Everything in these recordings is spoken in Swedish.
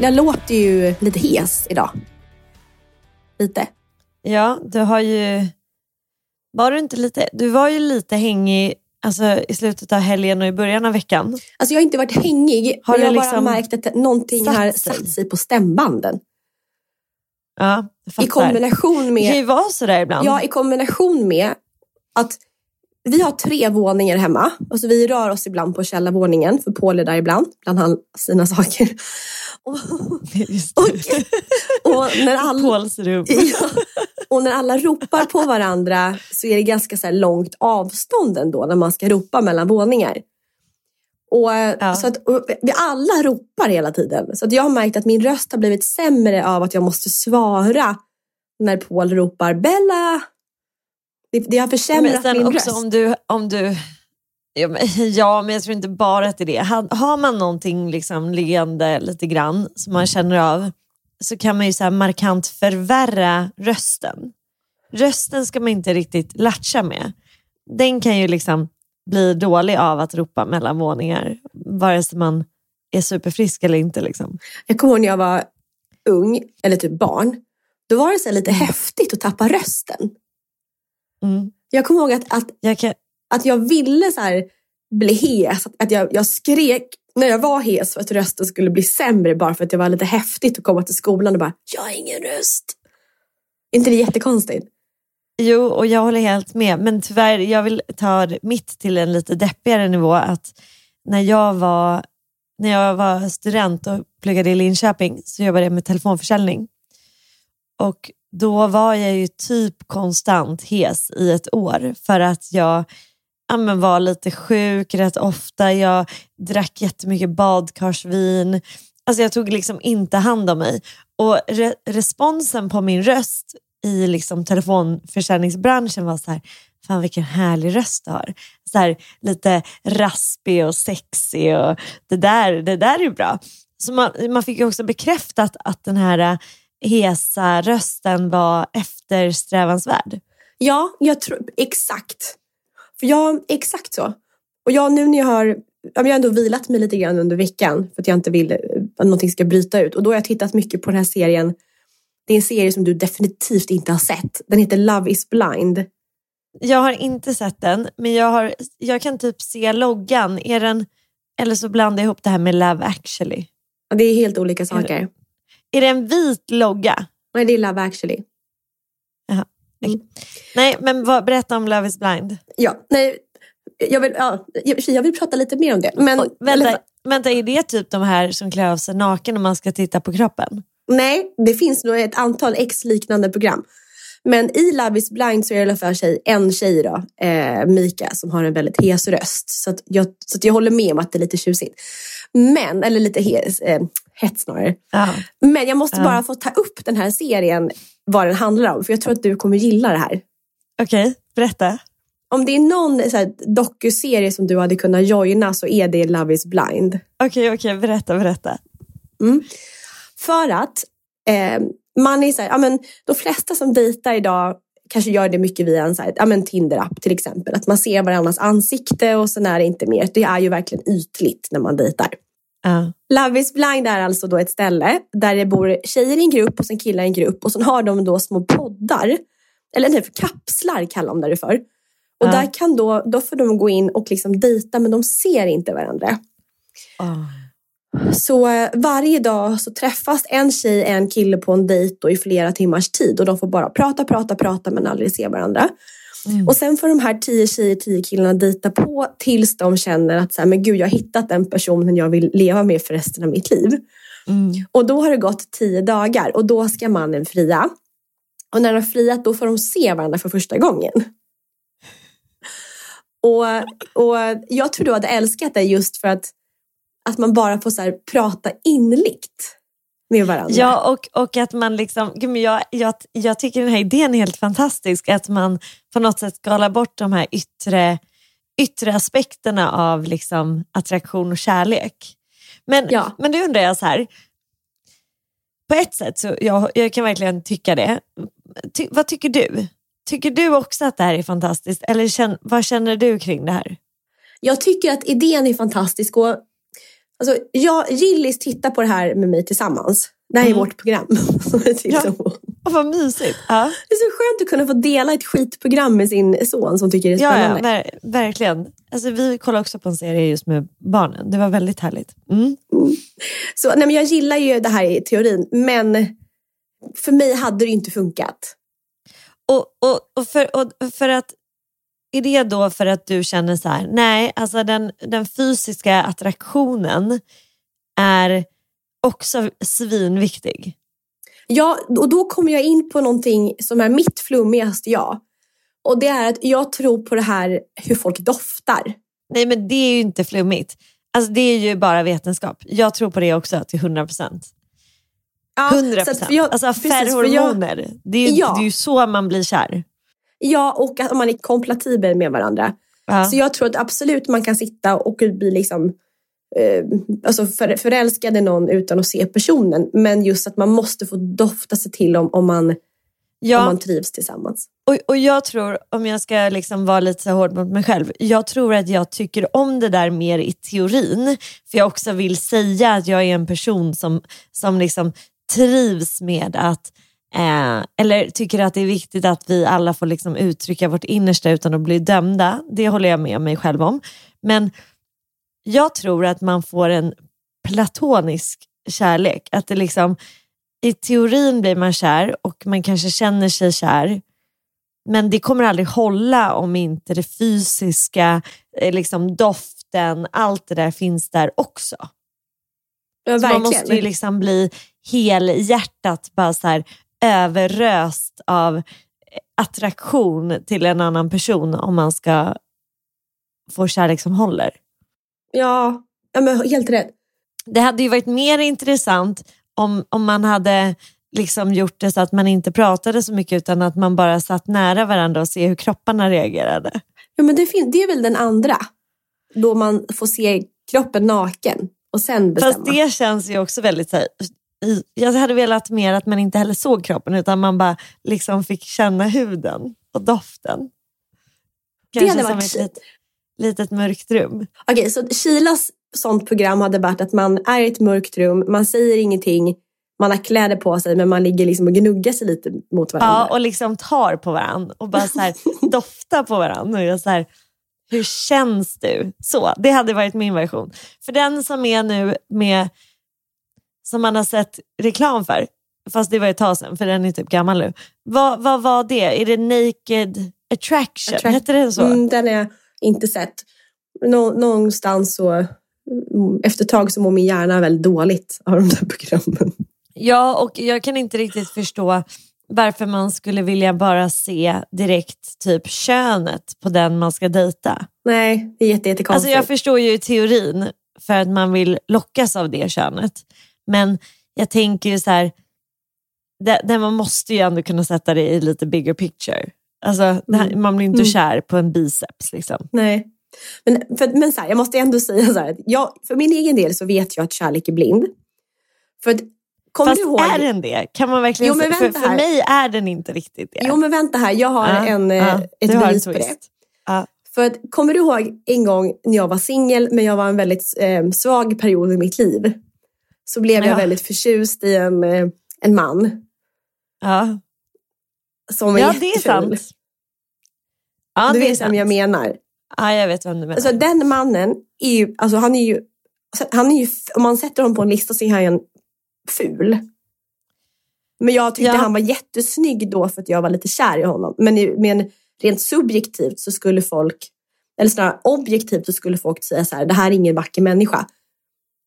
Jag låter ju lite hes idag. Lite. Ja, du har ju... Var du inte lite... Du var ju lite hängig alltså, i slutet av helgen och i början av veckan. Alltså jag har inte varit hängig, Har men jag har bara liksom märkt att någonting satt har satt sig på stämbanden. Ja, jag I fattar. kombination Det kan ju med, vara sådär ibland. ja, I kombination med att vi har tre våningar hemma. Alltså vi rör oss ibland på källarvåningen, för Paul är där ibland, bland han sina saker. Och, och, när alla, ja, och när alla ropar på varandra så är det ganska så långt avstånd ändå när man ska ropa mellan våningar. Och, eh, Ja. så att, vi alla ropar hela tiden. Så att jag har märkt att min röst har blivit sämre av att jag måste svara när Paul ropar Bella. Det, det har försämrat min också röst. om du... Om du ja, men, ja, men jag tror inte bara att det är det. Har, man någonting liksom liggande lite grann som man känner av så kan man ju så markant förvärra rösten. Rösten ska man inte riktigt latcha med. Den kan ju liksom bli dålig av att ropa mellan våningar vare sig man är superfrisk eller inte. Liksom. Jag kommer ihåg när jag var ung, eller typ barn. Då var det så lite Mm. häftigt att tappa rösten. Mm. Jag kommer ihåg att, att Jag kan, att jag ville så här bli hes. Att- jag, jag skrek när jag var hes för att rösten skulle bli sämre bara för att det var lite häftigt att komma till skolan och bara “jag har ingen röst”. Är inte det jättekonstigt? Jo, och jag håller helt med. Men tyvärr, jag vill ta mitt till en lite deppigare nivå. Att när jag var, när jag var student och pluggade i Linköping så jobbade jag med telefonförsäljning. Och då var jag ju typ konstant hes i ett år för att jag ja, men var lite sjuk rätt ofta. Jag drack jättemycket badkarsvin. Alltså jag tog liksom inte hand om mig. Och re responsen på min röst i liksom telefonförsäljningsbranschen var så här, fan vilken härlig röst du har. Så här, lite raspig och sexig och det där, det där är bra. Så man, man fick ju också bekräftat att den här äh, hesa rösten var eftersträvansvärd. Ja, jag tror exakt. För jag, exakt så. Och jag nu när jag har, jag har ändå vilat mig lite grann under veckan för att jag inte vill eh, att någonting ska bryta ut. Och då har jag tittat mycket på den här serien. Det är en serie som du definitivt inte har sett. Den heter Love is blind. Jag har inte sett den, men jag, har, jag kan typ se loggan. Är den, eller så blandar jag ihop det här med Love actually. Ja, Det är helt olika saker. Är det en vit logga? Nej, det är Love actually. Nej, men vad, berätta om Love is blind. Ja, nej, jag vill, ja, jag, vill prata lite mer om det. Men, Och, vänta, vänta, är det typ de här som klär av sig naken och man ska titta på kroppen? Nej, det finns nog ett antal ex-liknande program. Men i Love is blind så är det i alla fall tjej, en tjej då, eh, Mika, som har en väldigt hes röst. Så, jag, så jag håller med om att det är lite tjusigt. Men, eller lite hes, eh, hett snarare. Ja. Men jag måste bara få ta upp den här serien, vad den handlar om. För jag tror att du kommer gilla det här. Okej, berätta. Om det är någon så här, docuserie som du hade kunnat joina så är det Love is blind. Okej, okej, berätta, berätta. För att eh, man är så här, ja, men, de flesta som dejtar idag kanske gör det mycket via en så här, ja, men Tinder-app till exempel. Att man ser varandras ansikte och sen är det inte mer. Det är ju verkligen ytligt när man dejtar. Ja. Love is blind är alltså då ett ställe där det bor tjejer i en grupp och sen killar i en grupp och sen har de då små poddar, eller nej, kapslar kallar de det för. Och Ja. där kan då, då får de gå in och liksom dejta men de ser inte varandra. Åh. Så eh, varje dag så träffas en tjej en kille på en dejt i flera timmars tid och de får bara prata, prata, prata men aldrig se varandra. Och sen får de här tio tjejer, tio killarna dejta på tills de känner att så här, men gud, jag har hittat den personen jag vill leva med för resten av mitt liv. Mm. Och då har det gått tio dagar och då ska mannen fria. Och när de har friat då får de se varandra för första gången. Och, och jag tror du hade älskat det just för att, att man bara får så prata innerligt med varandra. Ja, och, och att man liksom, gud, men jag, jag, jag tycker den här idén är helt fantastisk, att man på något sätt skalar bort de här yttre, yttre aspekterna av liksom attraktion och kärlek. Men, Ja. men då undrar jag så här, på ett sätt så jag, jag kan verkligen tycka det. Ty, vad tycker du? Tycker du också att det här är fantastiskt? Eller känn, vad känner du kring det här? Jag tycker att idén är fantastisk. Och, alltså, jag, Gillis tittar på det här med mig tillsammans. Det här är Mm. vårt program. tittar Ja. vad mysigt. Ja. Det är så skönt att kunna få dela ett skitprogram med sin son som tycker det är Ja, ja spännande. ver verkligen. Alltså, vi kollade också på en serie just med barnen. Det var väldigt härligt. Mm. Så, nej, men jag gillar ju det här i teorin, men för mig hade det inte funkat. Och, och, och, för, och för att är det då för att du känner så här, nej, alltså den, den fysiska attraktionen är också svinviktig. Ja, och då kommer jag in på någonting som är mitt flummigaste jag. Och det är att jag tror på det här hur folk doftar. Nej men det är ju inte flummigt. Alltså det är ju bara vetenskap. Jag tror på det också till 100 procent. Ja, 100 så att procent. Alltså ferromoner. Det, är ju, Ja. det är ju så man blir kär. Ja, och att man är kompatibel med varandra. Ja. Så jag tror att absolut man kan sitta och bli liksom eh, alltså för, förälskad i någon utan att se personen. Men just att man måste få dofta sig till om, om, man, om Ja. man trivs tillsammans. Och, och jag tror, om jag ska liksom vara lite så hård mot mig själv, jag tror att jag tycker om det där mer i teorin. För jag också vill säga att jag är en person som, som liksom trivs med att, eh, eller tycker att det är viktigt att vi alla får liksom uttrycka vårt innersta utan att bli dömda. Det håller jag med mig själv om. Men jag tror att man får en platonisk kärlek. Att det liksom, I teorin blir man kär och man kanske känner sig kär. Men det kommer aldrig hålla om inte det fysiska, eh, liksom doften, allt det där finns där också. Ja, man måste ju liksom bli helhjärtat bara så här, överröst av attraktion till en annan person om man ska få kärlek som håller. Ja, ja men helt rätt. Det hade ju varit mer intressant om, om man hade liksom gjort det så att man inte pratade så mycket utan att man bara satt nära varandra och se hur kropparna reagerade. Ja, men det, fin- det är väl den andra. Då man får se kroppen naken och sen bestämma. Fast det känns ju också väldigt så här, i- jag hade velat mer att man inte heller såg kroppen utan man bara liksom fick känna huden och doften. Kanske hade som varit ett fint. litet, mörkt rum. Okej, så Kilas sånt program hade varit att man är i ett mörkt rum, man säger ingenting, man har kläder på sig men man ligger liksom och gnuggar sig lite mot varandra. Ja, och liksom tar på varandra och bara så här, doftar på varandra. Och jag så här, hur känns du? Så, det hade varit min version. För den som är nu med, som man har sett reklam för, fast det var ett tag sedan för den är typ gammal nu. Vad, vad var det? Är det Naked Attraction? Attract- Hette det så? Mm, den har jag inte sett. Nå- någonstans så, mm, efter ett tag så mår min hjärna väldigt dåligt av de där programmen. Ja, och jag kan inte riktigt förstå varför man skulle vilja bara se direkt typ könet på den man ska dejta. Nej, det är jätte, Alltså jättekonstigt. jag förstår ju teorin, för att man vill lockas av det könet. Men jag tänker ju så här, det, man måste ju ändå kunna sätta det i lite bigger picture. Alltså, här, Mm. man blir inte Mm. kär på en biceps. Liksom. Nej. Men, för, men så här, jag måste ändå säga så här, att jag, för min egen del så vet jag att kärlek är blind. För att, kommer Fast du ihåg? är den det? Kan man verkligen Jo, för, för mig är den inte riktigt det. Jo men vänta här, jag har Ja, en, ja, ett bevis på det. Ja. För att, kommer du ihåg en gång när jag var singel men jag var en väldigt eh, svag period i mitt liv. Så blev Ja. jag väldigt förtjust i en, eh, en man Ja. som var ja, det är jätteful. sant. Ja, du är vet vem jag menar. Ja, jag vet vem du menar. Alltså den mannen är ju, alltså han är ju, han är ju, om man sätter honom på en lista så är han ju en ful. Men jag tyckte Ja. han var jättesnygg då för att jag var lite kär i honom. Men, men rent subjektivt så skulle folk, eller snarare objektivt så skulle folk säga så här, det här är ingen vacker människa.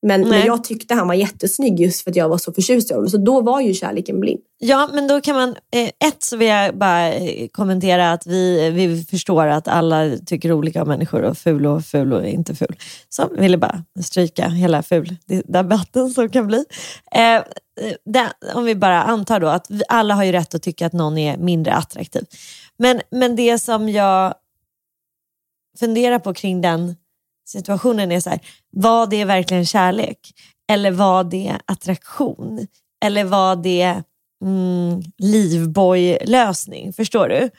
Men, men jag tyckte han var jättesnygg just för att jag var så förtjust i honom. Så då var ju kärleken blind. Ja, men då kan man... Eh, ett så vill jag bara eh, kommentera att vi, vi förstår att alla tycker olika om människor och ful och ful och inte ful. Så vill jag bara stryka hela ful-debatten som kan bli. Eh, eh, det, om vi bara antar då att vi, alla har ju rätt att tycka att någon är mindre attraktiv. Men, men det som jag funderar på kring den situationen är så här, var det verkligen kärlek? Eller var det attraktion? Eller var det mm, livboy-lösning? Förstår du?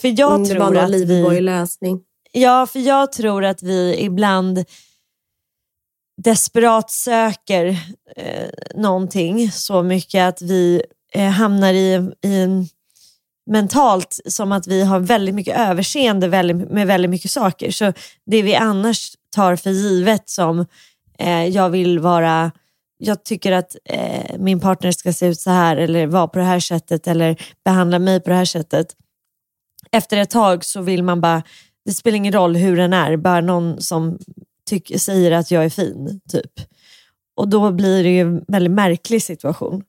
För jag Mm, det var tror någon vi... livboy-lösning. Ja, för jag tror att vi ibland desperat söker eh, någonting så mycket att vi eh, hamnar i, i en mentalt som att vi har väldigt mycket överseende med väldigt mycket saker. Så det vi annars tar för givet som eh, jag vill vara jag tycker att eh, min partner ska se ut så här eller vara på det här sättet eller behandla mig på det här sättet. Efter ett tag så vill man bara, det spelar ingen roll hur den är, bara någon som tycker, säger att jag är fin. typ. Och då blir det ju en väldigt märklig situation.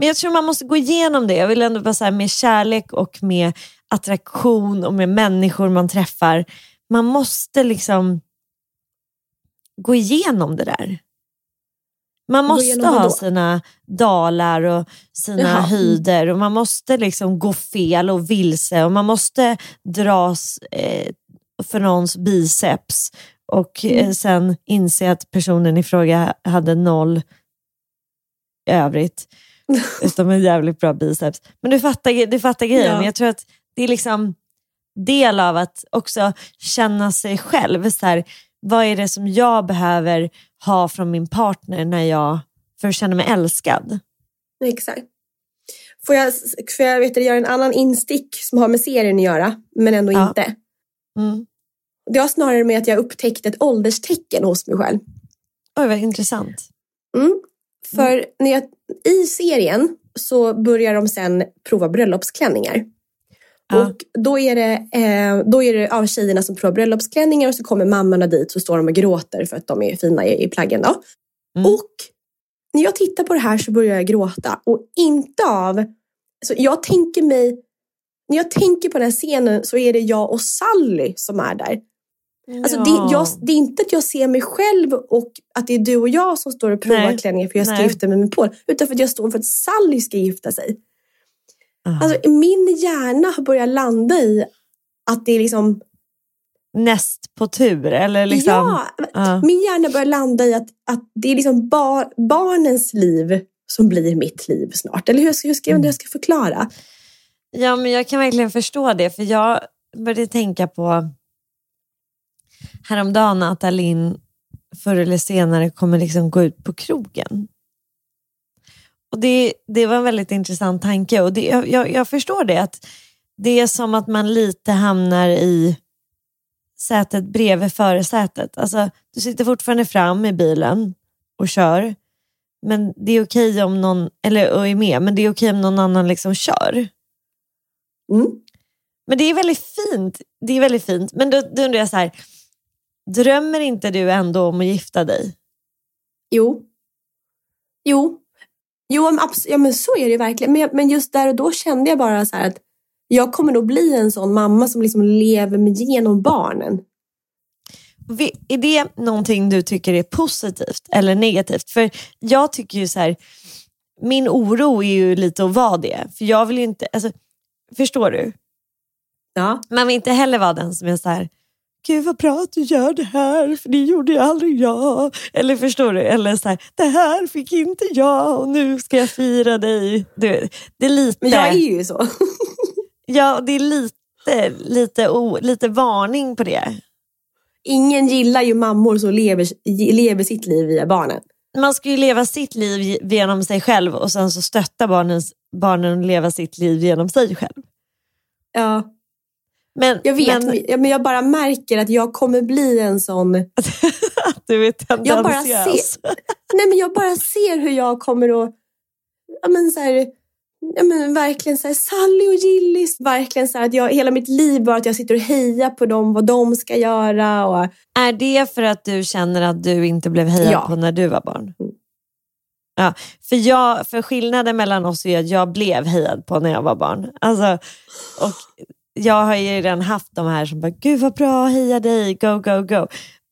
Men jag tror man måste gå igenom det. Jag vill ändå bara säga med kärlek och med attraktion och med människor man träffar. Man måste liksom gå igenom det där. Man måste ha sina dalar och sina Jaha. höjder och man måste liksom gå fel och vilse och man måste dras eh, för någons biceps och Mm. eh, sen inse att personen i fråga hade noll i övrigt. utom en jävligt bra biceps. Men du fattar, du fattar grejen. Ja. Jag tror att det är liksom del av att också känna sig själv. Så här, vad är det som jag behöver ha från min partner när jag, för att känna mig älskad? Exakt. Får jag, får jag vet du, göra en annan instick som har med serien att göra, men ändå Ja. inte? Mm. Det har snarare med att jag upptäckte ett ålderstecken hos mig själv. Oj, vad intressant. Mm. För när jag, i serien så börjar de sen prova bröllopsklänningar. Ja. Och då är det, eh, då är det ja, tjejerna som provar bröllopsklänningar och så kommer mammorna dit så står de och gråter för att de är fina i, i plaggen. Då. Mm. Och när jag tittar på det här så börjar jag gråta. Och inte av... Så jag tänker mig... När jag tänker på den här scenen så är det jag och Sally som är där. Alltså Ja. det, jag, det är inte att jag ser mig själv och att det är du och jag som står och provar Nej. klänningar för jag ska Nej. gifta mig med Paul. Utan för att jag står för att Sally ska gifta sig. Ah. Alltså min hjärna har börjat landa i att det är liksom... Näst på tur, eller liksom... Ja, Ja. min hjärna börjar landa i att, att det är liksom bar, barnens liv som blir mitt liv snart. Eller hur, ska- hur ska jag, jag ska förklara? Ja, men jag kan verkligen förstå det. För jag började tänka på häromdagen att Alin förr eller senare kommer liksom gå ut på krogen. Och det, det var en väldigt intressant tanke och det, jag, jag, förstår det. att Det är som att man lite hamnar i sätet bredvid förarsätet. Alltså, du sitter fortfarande fram i bilen och kör. Men det är okej om någon, eller och är med, men det är okej om någon annan liksom kör. Mm. Men det är väldigt fint. Det är väldigt fint. Men då, då undrar jag så här, drömmer inte du ändå om att gifta dig? Jo. Jo. Jo, men, ja, men så är det verkligen. Men, men just där och då kände jag bara så att jag kommer nog bli en sån mamma som liksom lever med genom barnen. är det någonting du tycker är positivt eller negativt? För jag tycker ju så här, min oro är ju lite att vara det. För jag vill ju inte, alltså, förstår du? Ja. Man vill inte heller vara den som är så här, gud vad bra att du gör det här, för det gjorde ju aldrig jag. Eller förstår du? Eller så här, det här fick inte jag och nu ska jag fira dig. Du, det är lite... Men jag är ju så. Ja, det är lite, lite, o, lite varning på det. Ingen gillar ju mammor som lever, lever sitt liv via barnen. Man ska ju leva sitt liv genom sig själv och sen så stötta barnen att leva sitt liv genom sig själv. Ja, Men, jag vet. Men, Men, ja, men jag bara märker att jag kommer bli en sån... att du är Jag bara ser, nej, men jag bara ser hur jag kommer att... Ja, men så här, ja, men verkligen så här, Sally och Gillis. Verkligen så att jag, hela mitt liv bara att jag sitter och hejar på dem, vad de ska göra. Och, Är det för att du känner att du inte blev hejad Ja. på när du var barn? Mm. Ja, för, jag, för skillnaden mellan oss är att jag blev hejad på när jag var barn. Alltså, och jag har ju redan haft de här som bara, gud vad bra, heja dig, go, go, go.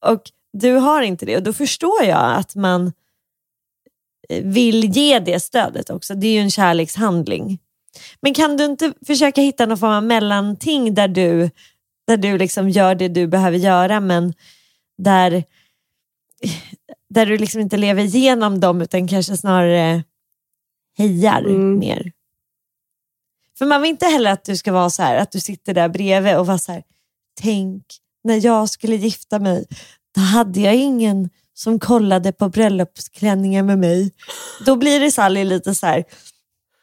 Och du har inte det och då förstår jag att man eh, vill ge det stödet också. Det är ju en kärlekshandling. Men kan du inte försöka hitta någon form av mellanting där du, där du liksom gör det du behöver göra men där, där du liksom inte lever igenom dem utan kanske snarare hejar Mm. mer? För man vill inte heller att du ska vara så här, att du sitter där bredvid och vara så här, tänk när jag skulle gifta mig, då hade jag ingen som kollade på bröllopsklänningen med mig. Då blir det Sally lite så här,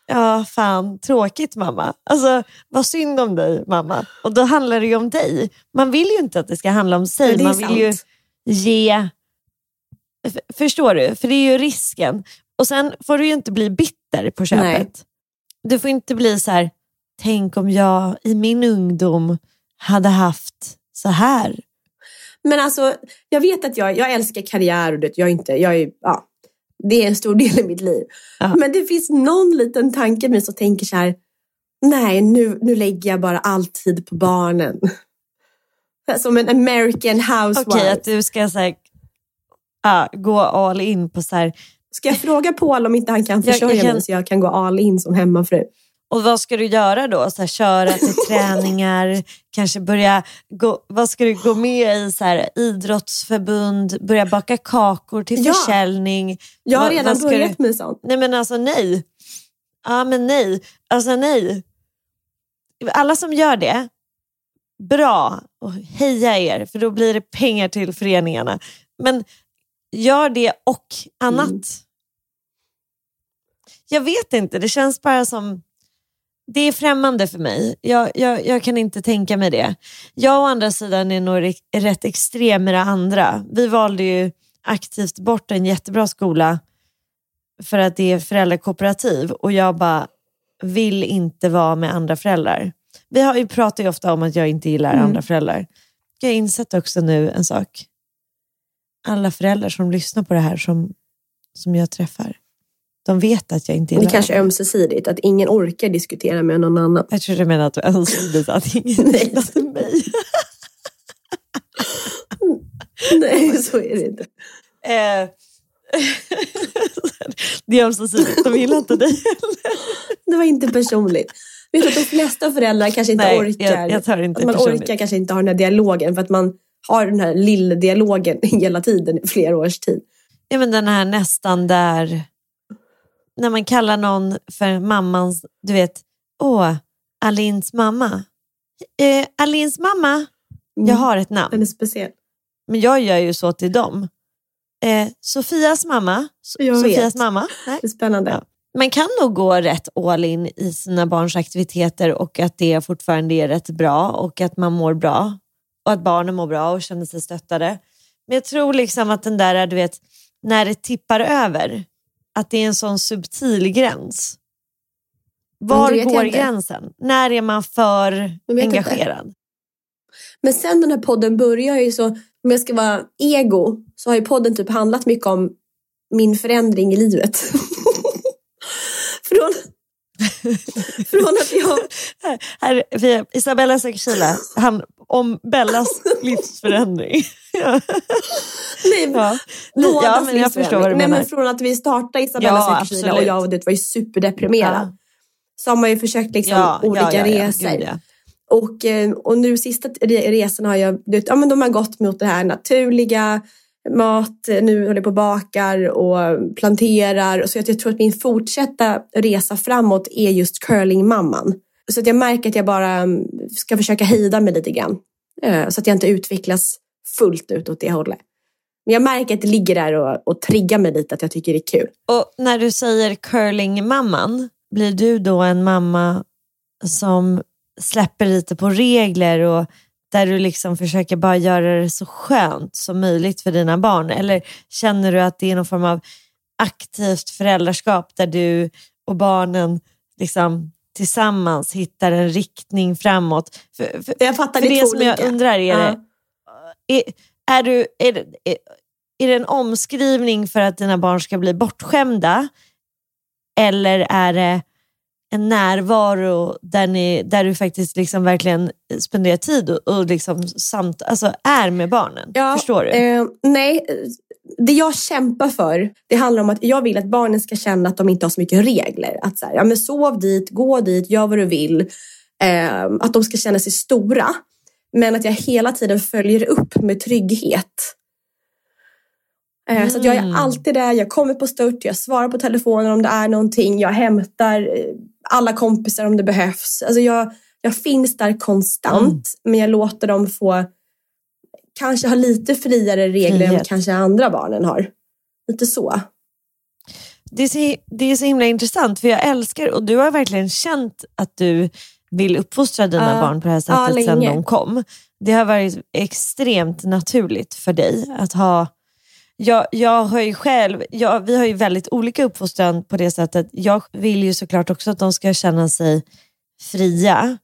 ja fan tråkigt mamma. Alltså vad synd om dig mamma. Och då handlar det ju om dig. Man vill ju inte att det ska handla om sig. Man vill ju sant. ge... F- Förstår du? För det är ju risken. Och sen får du ju inte bli bitter på köpet. Nej. Du får inte bli så här, tänk om jag i min ungdom hade haft så här. Men alltså, jag vet att jag, jag älskar karriär och det, jag är inte, jag är, ja, det är en stor del i mitt liv. Ja. Men det finns någon liten tanke i mig som tänker så här, nej nu, nu lägger jag bara all tid på barnen. Som en American housewife. Okej, att du ska så här, ja, gå all in på så här, Ska jag fråga Paul om inte han kan Jag- jag försörja kan- mig så jag kan gå all in som hemmafru? Och vad ska du göra då? Så här, köra till träningar, kanske börja gå, vad ska du gå med i? Så här, idrottsförbund, börja baka kakor till Ja. försäljning. Jag har redan vad börjat du- med sånt. Nej men alltså nej. Ja men nej. Alltså nej. Alla som gör det, bra och heja er för då blir det pengar till föreningarna. Men gör det och annat. Mm. Jag vet inte, det känns bara som det är främmande för mig. Jag, jag, jag kan inte tänka mig det. Jag å andra sidan är nog rätt extrem med det andra. Vi valde ju aktivt bort en jättebra skola för att det är föräldrakooperativ och jag bara vill inte vara med andra föräldrar. Vi har ju pratat ju ofta om att jag inte gillar Mm. andra föräldrar. Jag har insett också nu en sak. Alla föräldrar som lyssnar på det här som, som jag träffar, de vet att jag inte Det gillar kanske är ömsesidigt, att ingen orkar diskutera med någon annan. Jag tror du menar att du önskade att ingen Nej. gillade mig. Nej, så är det inte. Eh, det är ömsesidigt, de gillar inte dig heller. Det var inte personligt. Vet du att de flesta föräldrar kanske inte Nej, orkar. jag- jag tar det inte att man personligt. orkar kanske inte ha den här dialogen för att man har den här lilla dialogen hela tiden i flera års tid. Ja, men den här nästan där, när man kallar någon för mammans, du vet, åh, Alins mamma. Eh, Alins mamma, Mm. jag har ett Den är namn, speciell. men jag gör ju så till dem. Eh, Sofias mamma, so- Jag Sofias vet. mamma. Nej. Det är spännande. Ja. Man kan nog gå rätt all in i sina barns aktiviteter och att det fortfarande är rätt bra och att man mår bra och att barnen mår bra och känner sig stöttade. Men jag tror liksom att den där, du vet, när det tippar över, att det är en sån subtil gräns. Var går gränsen? När är man för vet inte. engagerad? Men sen den här podden börjar ju så, om jag ska vara ego, så har ju podden typ handlat mycket om min förändring i livet. Från, Från att jag... Här, via Isabella Sekishila, han om Bellas livsförändring. ja. Nej, Ja. bådas ja, men jag förstår vad du Nej, menar. men Från att vi startade Isabella Ja, Sekishila och jag och det var ju superdeprimerad. Ja. Så har man ju försökt liksom Ja, olika ja, resor. Gud. Och, eh, och nu sista re- resan har jag, ja, men de har gått mot det här naturliga, mat, eh, nu håller jag på och bakar och planterar. Så att jag tror att min fortsatta resa framåt är just curlingmamman. Så att jag märker att jag bara mm, ska försöka hejda mig lite grann. Eh, så att jag inte utvecklas fullt ut åt det hållet. Men jag märker att det ligger där och, och triggar mig lite, att jag tycker det är kul. Och när du säger curlingmamman, blir du då en mamma som släpper lite på regler och där du liksom försöker bara göra det så skönt som möjligt för dina barn? Eller känner du att det är någon form av aktivt föräldraskap där du och barnen liksom tillsammans hittar en riktning framåt? För, för, Jag fattar, för det det som jag olika. undrar är, Ja. det, är, är, du, är, är, är det en omskrivning för att dina barn ska bli bortskämda? Eller är det en närvaro där, ni, där du faktiskt liksom verkligen spenderar tid och, och liksom samt, alltså är med barnen? Förstår du? Eh, nej, det jag kämpar för, det handlar om att jag vill att barnen ska känna att de inte har så mycket regler. Att så här, ja, men sov dit, gå dit, gör vad du vill. Eh, att de ska känna sig stora. Men att jag hela tiden följer upp med trygghet. Eh, Så jag är Mm. alltid där, jag kommer på stört, jag svarar på telefonen om det är någonting, jag hämtar eh, alla kompisar om det behövs. Alltså jag, jag finns där konstant, Mm. men jag låter dem få kanske ha lite friare regler än Frihet. kanske andra barnen har. Lite så. Det är, så, det är så himla intressant för jag älskar, och du har verkligen känt att du vill uppfostra dina Ja. barn på det här sättet sedan länge. de kom. Det har varit extremt naturligt för dig att ha jag, jag har ju själv, jag, vi har ju väldigt olika uppfostran på det sättet. Jag vill ju såklart också att de ska känna sig fria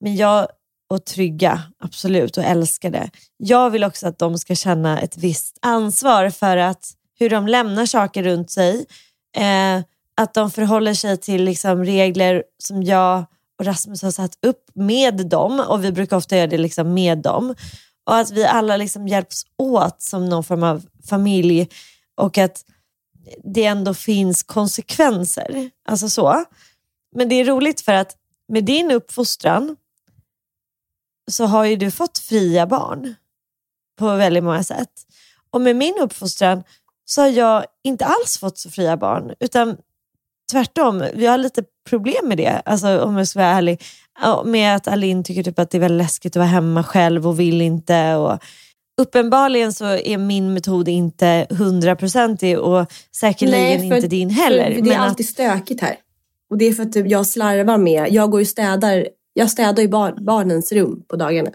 men jag, och trygga, absolut, och älska det. Jag vill också att de ska känna ett visst ansvar för att hur de lämnar saker runt sig. Eh, att de förhåller sig till liksom regler som jag och Rasmus har satt upp med dem och vi brukar ofta göra det liksom med dem. Och att vi alla liksom hjälps åt som någon form av familj och att det ändå finns konsekvenser. Alltså så. Men det är roligt för att med din uppfostran så har ju du fått fria barn på väldigt många sätt. Och med min uppfostran så har jag inte alls fått så fria barn utan tvärtom. Vi har lite problem med det, alltså, om jag ska vara ärlig. Ja, Med att Alin tycker typ att det är väldigt läskigt att vara hemma själv och vill inte. Och uppenbarligen så är min metod inte hundraprocentig och säkerligen för- inte din heller. För det är Men alltid stökigt här. Och det är för att typ jag slarvar med, jag går ju städar, jag städar ju bar, barnens rum på dagarna.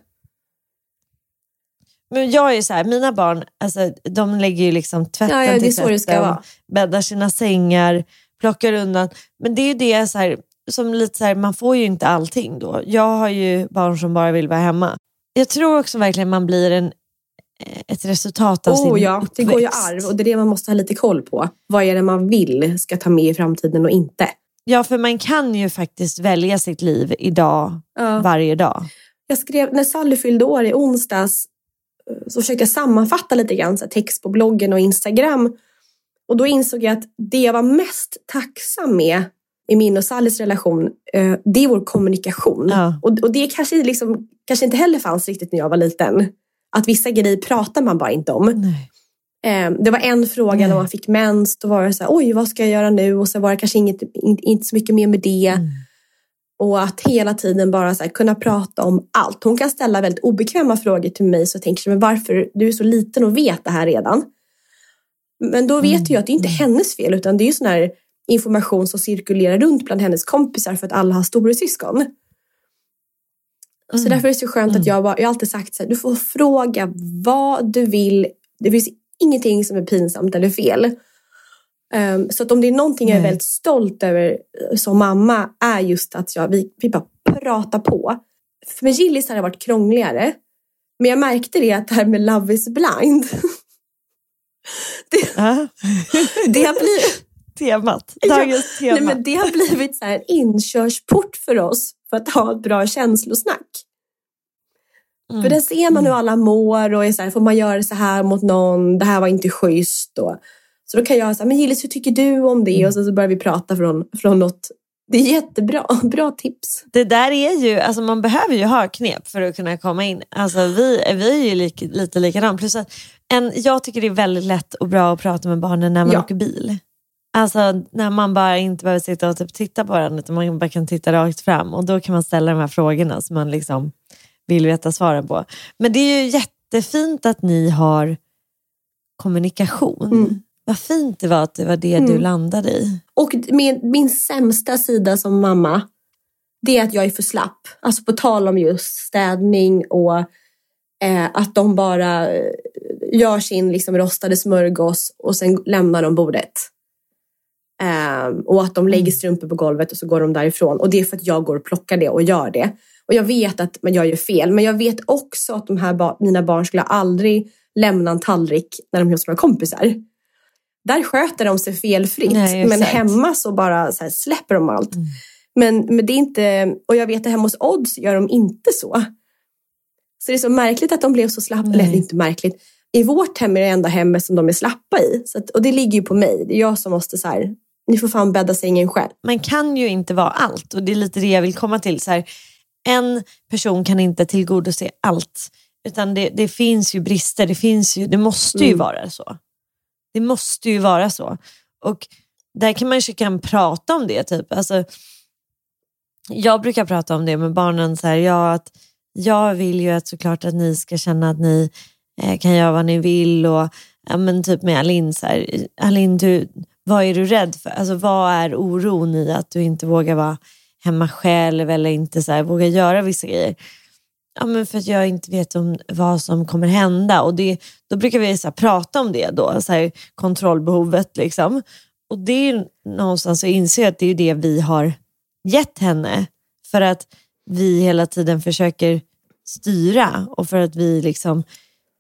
Men jag är så här, mina barn, alltså, de lägger ju liksom tvätten Ja, ja, till tvätten, bäddar sina sängar, plockar undan. Men det är ju det så här, som lite så här, man får ju inte allting då. Jag har ju barn som bara vill vara hemma. Jag tror också verkligen man blir en, eh, ett resultat av sin Oh ja, det går ju uppväxt. arv och det är det man måste ha lite koll på. Vad är det man vill ska ta med i framtiden och inte? Ja, för man kan ju faktiskt välja sitt liv idag, Ja. varje dag. Jag skrev, när Sally fyllde år i onsdags eh, så försökte jag sammanfatta lite grann, så här, text på bloggen och Instagram. Och då insåg jag att det jag var mest tacksam med i min och Sallys relation, eh, det är vår kommunikation. Ja. Och, och det kanske, liksom, kanske inte heller fanns riktigt när jag var liten. Att vissa grejer pratar man bara inte om. Nej. Eh, det var en fråga Nej. när man fick mens, då var det så här, oj vad ska jag göra nu? Och så var det kanske inget, in, inte så mycket mer med det. Mm. Och att hela tiden bara så här, kunna prata om allt. Hon kan ställa väldigt obekväma frågor till mig så jag tänker, men varför? Du är så liten och vet det här redan. Men då vet jag att det är inte hennes fel utan det är ju sån här information som cirkulerar runt bland hennes kompisar för att alla har storasyskon. Så Mm. därför är det så skönt att jag, bara, jag har alltid sagt så här, du får fråga vad du vill. Det finns ingenting som är pinsamt eller fel. Ehm, så att om det är någonting jag är Nej. väldigt stolt över eh, som mamma är just att jag, vi, vi bara pratar på. För med Gillis har det varit krångligare. Men jag märkte det att det här med Love is blind. det, det, har blivit, temat. Dagens ja. tema. Nej, men det har blivit så här inkörsport för oss för att ha ett bra känslosnack. Mm. För där ser man hur alla mår och är så här, får man göra så här mot någon? Det här var inte schysst. Och, så då kan jag säga, men Gillis hur tycker du om det? Mm. Och så, så börjar vi prata från, från något det är jättebra. Bra tips. Det där är ju, alltså man behöver ju ha knep för att kunna komma in. Alltså vi, vi är ju lika, lite likadant. Plus att en, jag tycker det är väldigt lätt och bra att prata med barnen när man ja. åker bil. Alltså när man bara inte behöver sitta och typ titta på varandra utan man bara kan titta rakt fram och då kan man ställa de här frågorna som man liksom vill veta svaren på. Men det är ju jättefint att ni har kommunikation. Mm. Vad fint det var att det var det mm. du landade i. Och min, min sämsta sida som mamma, det är att jag är för slapp. Alltså på tal om just städning och eh, att de bara eh, gör sin liksom, rostade smörgås och sen lämnar de bordet. Eh, och att de lägger mm. strumpor på golvet och så går de därifrån. Och det är för att jag går och plockar det och gör det. Och jag vet att man gör fel, men jag vet också att de här ba mina barn skulle aldrig lämna en tallrik när de är hos några kompisar där sköter de sig felfritt. Nej, men hemma så bara så släpper de allt. Mm. Men, men det är inte, och jag vet att hemma hos Odds gör de inte så. Så det är så märkligt att de blev så slappa. Eller inte märkligt. I vårt hem är det enda hemmet som de är slappa i. Så att, och det ligger ju på mig. Det är jag som måste så här, ni får fan bädda sängen själv. Man kan ju inte vara allt och det är lite det jag vill komma till. Så här, en person kan inte tillgodose allt. Utan det, det finns ju brister, det, finns ju, det måste ju mm. vara så. Det måste ju vara så. Och där kan man ju kan prata om det. Typ. Alltså, jag brukar prata om det med barnen. Så här, ja, att jag vill ju att såklart att ni ska känna att ni eh, kan göra vad ni vill. Och, ja, men typ med Alin, så här, Alin du, vad är du rädd för? Alltså, vad är oron i att du inte vågar vara hemma själv eller inte så här, vågar göra vissa grejer? Ja, men för att jag inte vet om vad som kommer hända. Och det, Då brukar vi så här, prata om det, då, så här, kontrollbehovet. Liksom. Och det är någonstans att inse att det är det vi har gett henne. För att vi hela tiden försöker styra och för att vi liksom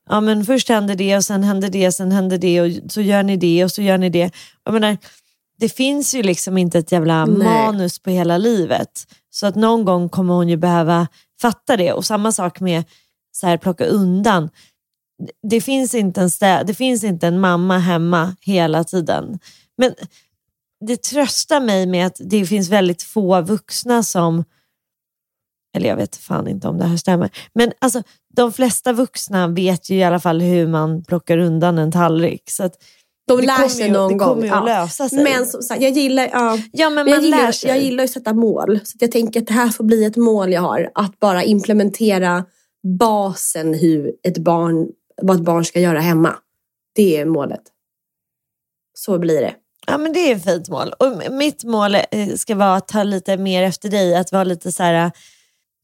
ja men först händer det och sen händer det, sen händer det och så gör ni det och så gör ni det. Jag menar, det finns ju liksom inte ett jävla Nej. manus på hela livet. Så att någon gång kommer hon ju behöva fatta det. Och samma sak med så här, plocka undan. Det finns, inte en stä det finns inte en mamma hemma hela tiden. Men det tröstar mig med att det finns väldigt få vuxna som, eller jag vet fan inte om det här stämmer, men alltså de flesta vuxna vet ju i alla fall hur man plockar undan en tallrik. Så de lär sig någon det gång. Det kommer ju att lösa sig. Men som sagt, jag gillar, ja, ja, men man jag, gillar, lär sig. jag gillar att sätta mål. Så jag tänker att det här får bli ett mål jag har. Att bara implementera basen hur ett barn, vad ett barn ska göra hemma. Det är målet. Så blir det. Ja men det är ett fint mål. Och mitt mål eh, ska vara att ta lite mer efter dig. Att vara lite så här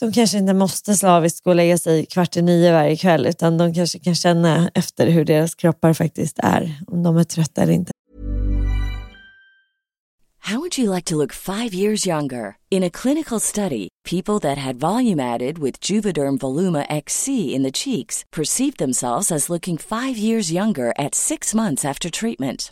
de kanske inte måste slaviskt gå och lägga sig kvart i nio varje kväll utan de kanske kan känna efter hur deras kroppar faktiskt är, om de är trötta eller inte. How would you like to look five years younger? In a clinical study, people that had volume added with Juvederm Voluma XC in the cheeks perceived themselves as looking five years younger at six months after treatment.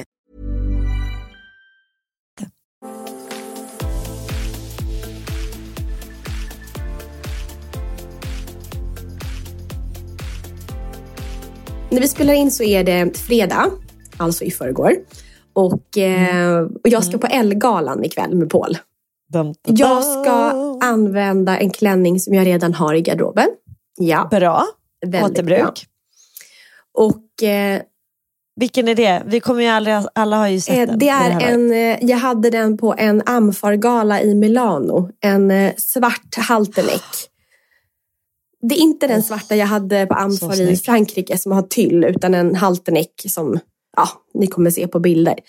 När vi spelar in så är det fredag, alltså i förrgår. Och, eh, och jag ska på Ellegalan ikväll med Paul. Jag ska använda en klänning som jag redan har i garderoben. Ja. Bra. Väldigt Återbruk. bra. Och eh, Vilken är det? Vi kommer ju aldrig, alla har ju sett eh, den. det är laget. en, eh, jag hade den på en Amfargala i Milano. En eh, svart halterneck. Det är inte den svarta jag hade på Amfar i. Frankrike som har tyll, utan en halterneck som ja, ni kommer se på bilder.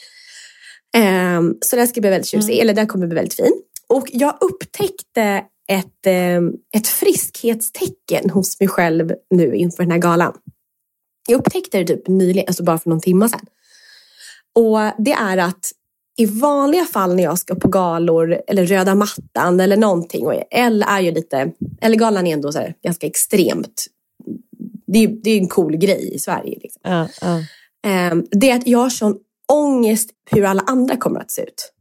Ehm, så den ska bli väldigt tjusig, eller den kommer bli väldigt fin. Och jag upptäckte ett, ehm, ett friskhetstecken hos mig själv nu inför den här galan. Jag upptäckte det typ nyligen, alltså bara för någon timme sedan. Och det är att i vanliga fall när jag ska på galor eller röda mattan eller någonting och L är ju lite, eller galan är ändå så här, ganska extremt. Det är, det är en cool grej i Sverige. Liksom. Ja, ja. Ehm, det är att jag har sån ångest hur alla andra kommer att se ut.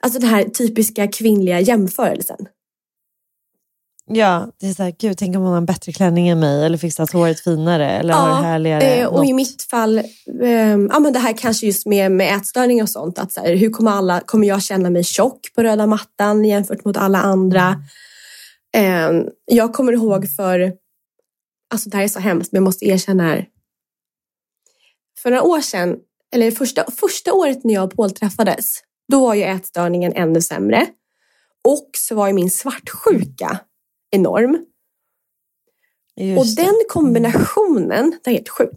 Alltså den här typiska kvinnliga jämförelsen. Ja, det är så här, gud, tänk om hon har en bättre klänning än mig eller fixat håret finare eller har det härligare. eh, och i något. mitt fall, ehm, ja men det här kanske just med, med ätstörning och sånt. Att så här, hur kommer, alla, kommer jag känna mig tjock på röda mattan jämfört mot alla andra? Ehm, jag kommer ihåg för, alltså det här är så hemskt men jag måste erkänna här. För några år sedan, eller första, första året när jag och Paul träffades, då var ju ätstörningen ännu sämre. Och så var ju min svartsjuka enorm. Just Och den kombinationen, det är helt sjukt.